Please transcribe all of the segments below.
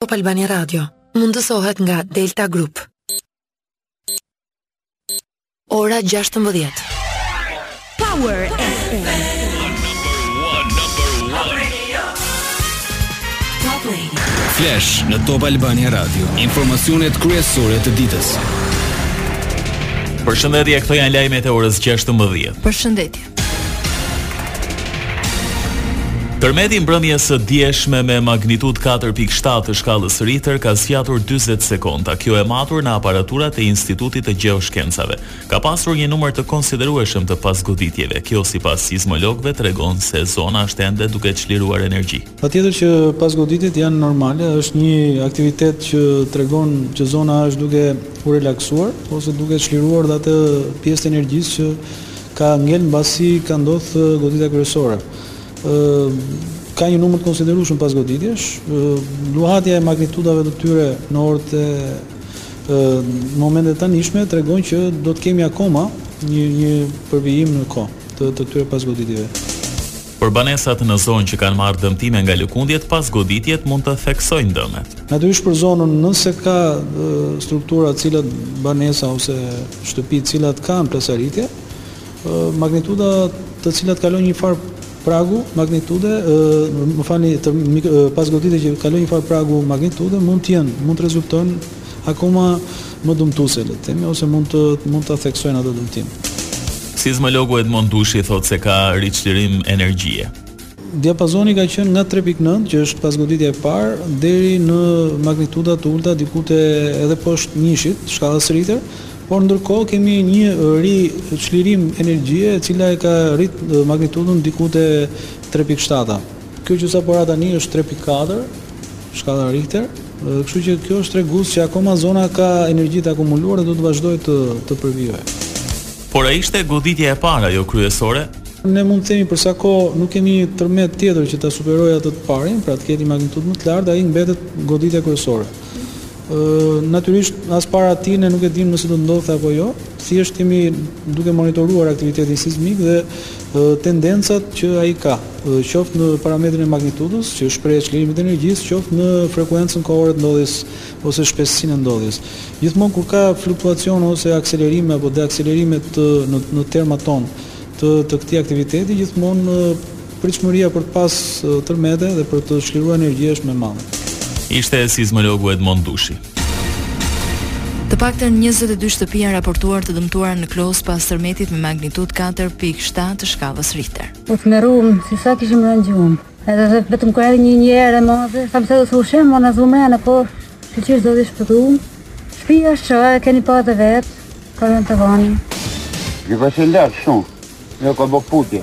Top Albania Radio mundësohet nga Delta Group. Ora 16. Power FM. Flash në Top Albania Radio. Informacionet kryesore të ditës. Përshëndetje, këto janë lajmet e orës 16. Përshëndetje. Tërmeti i mbrëmjes së djeshme me magnitudë katër pikë shtatë të shkallës Richter ka zgjatur dyzet sekonda, kjo e matur në aparaturat e Institutit të Gjeoshkencave. Ka pasur një numër të konsiderueshëm të pasgoditjeve, kjo sipas sizmologëve tregon se zona është ende duke çliruar energji. Patjetër që pasgoditjet janë normale, është një aktivitet që tregon që zona është duke u relaksuar ose duke çliruar dhe atë pjesë të energjisë që Ka ngel mbasi ka ndodhë goditja kryesore. Ka një numër të konsiderueshëm pasgoditjesh. Luhatja e magnitudave të tyre në orët e në momentet e tanishme tregon që do të kemi akoma një një përvijim në kohë të të këtyre pasgoditjeve. Për banesat në zonë që kanë marrë dëmtime nga lëkundjet pasgoditjet mund të theksojnë dëmet. Natyrisht për zonën nëse ka struktura të cilat banesa ose shtëpi të cilat kanë plasaritje, magnituda të cilat kalojnë një farë pragu magnitude, më falni, pasgoditje që kalojnë një farë pragu magnitude mund të jenë, mund të rezultojnë Akoma më dëmtuese, le të themi, ose mund të mund ta theksojnë atë dëmtim. Sizmologu Edmond Dushi thotë se ka riçlirim energjie. Diapazoni ka qenë nga 3.9, që është pasgoditja e parë, deri në magnituda të ulëta diku te edhe poshtë njëshit, shkallës Richter, por ndërkohë kemi një riçlirim energjie e cila e ka rrit magnitudën diku te 3.7-a. Kjo që sapo ra tani është tre pikë katër shkalla Richter, kështu që kjo është tregues që akoma zona ka energji të akumuluar dhe do të vazhdojë të të përvijojë. Por a ishte goditja e parë ajo kryesore? Ne mund të themi për sa kohë nuk kemi një tërmet tjetër që ta superojë atë të parin, pra të ketë një magnitudë më të lartë, ai mbetet goditja kryesore. Ë natyrisht as para atij ne nuk e dimë nëse do të ndodhte apo jo. Thjesht jemi duke monitoruar aktivitetin sizmik dhe tendencat që ai ka, qoftë në parametrin e magnitudës, që shpreh çlirimet e energjisë, qoftë në frekuencën kohore të ndodhjes ose shpeshtësinë e ndodhjes. Gjithmonë kur ka fluktuacione ose akselerime apo deakselerime të në në termat tonë të të këtij aktiviteti, gjithmonë pritshmëria për të pas tërmete dhe për të çliruar energji është më e madhe. Ishte sizmologu Edmond Dushi. Të paktën njëzet e dy shtëpi janë raportuar të dëmtuara në Klos pas tërmetit me magnitudë katër pikë shtatë të shkallës Richter. U tmerruam se sa kishim rënë në gjumë. Edhe dhe vetëm kur edhe një njerë e madhe, sa më se dhe thushem, më në zumre në kohë, që qërë zë dhe shpëtu. Shpia është, e keni pa dhe vetë, ka dëme te tavani. Një ka që lërë shumë, një ka bë putje.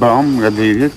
Bëm, nga dhivit,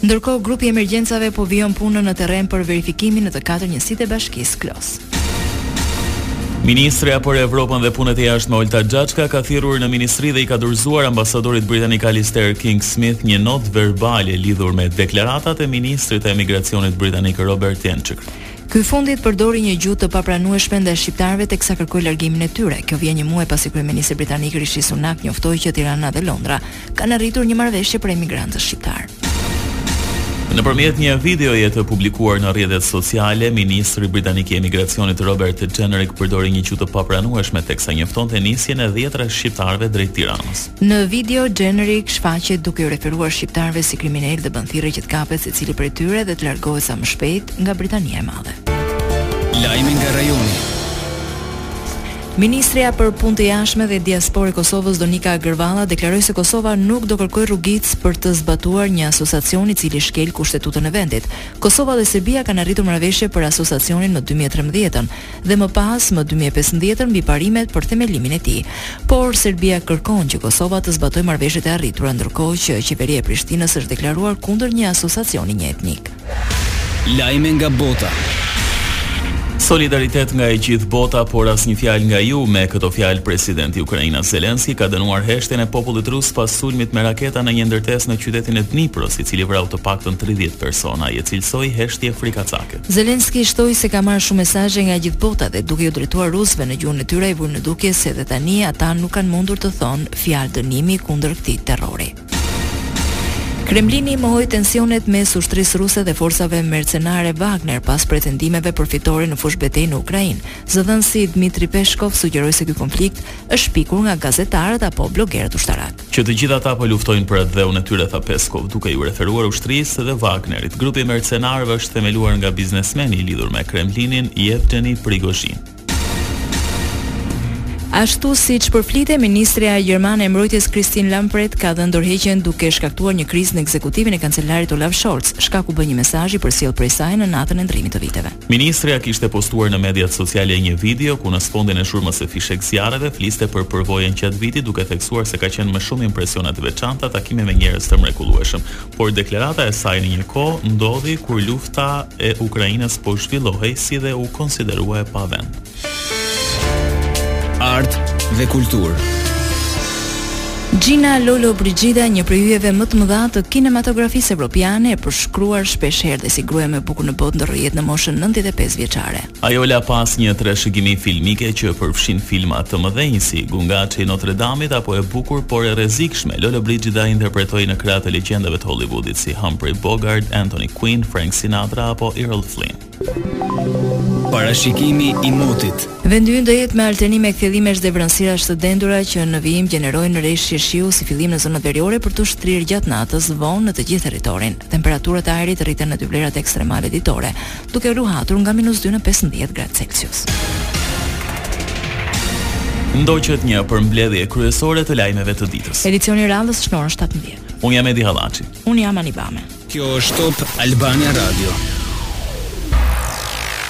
Ndërkohë, grupi i emergjencave po vijon punën në terren për verifikimin në të katër njësitë e bashkisë Klos. Ministrja për Evropën dhe Punët e Jashtme Olta Xhaçka ka thirrur në ministri dhe i ka dorëzuar ambasadorit britanik Alastair King-Smith një notë verbale lidhur me deklaratat e ministrit të Emigracionit britanik Robert Jenrick. Ky i fundit përdori një gjuhë të papranueshme ndaj shqiptarëve teksa kërkoi largimin e tyre. Kjo vjen një muaj pasi kryeministri britanik Rishi Sunak njoftoi që Tirana dhe Londra kanë arritur një marrëveshje për emigrantët shqiptarë. Nëpërmjet një videoje të publikuar në rrjetet sociale, ministri britanik i emigracionit Robert Jenrick përdori një gjuhë të papranueshme teksa njoftonte nisjen e dhjetëra shqiptarëve drejt Tiranës. Në video Jenrick shfaqet duke iu referuar shqiptarëve si kriminelë dhe bën thirrje që të kapet secili prej tyre dhe të largohet sa më shpejt nga Britania e Madhe. Lajme nga rajoni. Ministrja për Punë të Jashtme dhe Diasporë e Kosovës, Donika Gërvalla, deklaroi se Kosova nuk do kërkojë rrugicë për të zbatuar një asociacion i cili shkel Kushtetutën e vendit. Kosova dhe Serbia kanë arritur marrëveshje për asociacionin më dy mijë e trembëdhjetën dhe më pas më dy mijë e pesëmbëdhjetën mbi parimet për themelimin e tij. Por Serbia kërkon që Kosova të zbatojë marrëveshjet e arritura, ndërkohë që qeveria e Prishtinës është deklaruar kundër një asociacioni njëetnik. Lajme nga bota. Solidaritet nga e gjithë bota, por asnjë fjalë nga ju, me këto fjalë presidenti ukrainas Zelensky ka dënuar heshtjen e popullit rus pas sulmit me raketa në një ndërtesë në qytetin e Dnipros, i cili vrau të paktën tridhjetë persona. Ai e cilësoi heshtje frikacake. Zelensky shtoi se ka marrë shumë mesazhe nga e gjithë bota dhe duke iu drejtuar rusëve në gjuhën e tyre i vuri në dukje se edhe tani ata nuk kanë mundur të thonë fjalë dënimi kundër këtij terrori. Kremlini mohoi tensionet mes ushtrisë ruse dhe forcave mercenare Wagner pas pretendimeve për fitore në fushëbetejë në Ukrainë. Zëdhënësi Dmitri Peshkov sugjeroi se ky konflikt është shpikur nga gazetarët apo blogerët ushtarakë. Që të gjithë ata po luftojnë për atdheun e tyre, tha Peskov, duke iu referuar ushtrisë dhe Wagnerit. Grupi i mercenarëve është themeluar nga biznesmeni i lidhur me Kremlinin, Yevgeny Prigozhin. Ashtu siç përflitej, ministrja gjermane e Mbrojtjes Christine Lambrecht ka dhënë dorëheqjen duke shkaktuar një krizë në ekzekutivin e kancelarit Olaf Scholz, shkak u bë një mesazh i përcjellë prej saj në natën e ndrrimit të viteve. Ministrja kishte postuar në mediat sociale një video ku në sfondin e zhurmës së fishekzjarreve fliste për përvojën gjatë vitit duke theksuar se ka qenë me shumë impresione të veçanta takime me njerëz të mrekullueshëm. Por deklarata e saj në një kohë ndodhi kur lufta e Ukrainës po zhvillohej si dhe u konsiderua e pavend. Art dhe kulturë. Gina Lollobrigida, një prej yjeve më të mëdha të kinematografisë evropiane, e përshkruar shpesh herë dhe si gruaja më e bukur në botë ndërroi jetë në moshën 95 vjeçare. Ajo la pas një trashëgimi filmike që përfshin filma të mëdhenj si Gungaçi i Notre Damit apo e bukur por e rrezikshme, Lollobrigida interpretoi në krah të legjendave të Hollivudit si Humphrey Bogart, Anthony Quinn, Frank Sinatra apo Errol Flynn. Parashikimi i motit. Vendi ynë do jetë me alternime kthjellimesh dhe vranësirash të dendura që në vijim gjenerojnë reshje shiu si fillim në zonat veriore për t'u shtrirë gjatë natës vonë në të gjithë territorin. Temperaturat e ajrit rriten në dy vlerat ekstremale ditore. duke u luhatur nga minus dy në pesëmbëdhjetë gradë Celsius. Ndoqët një përmbledhje kryesore të lajmeve të ditës. Edicioni i radhës është në orën 17. Unë jam Edi Hallaçi. Unë jam Anibame. Kjo është Top Albania Radio.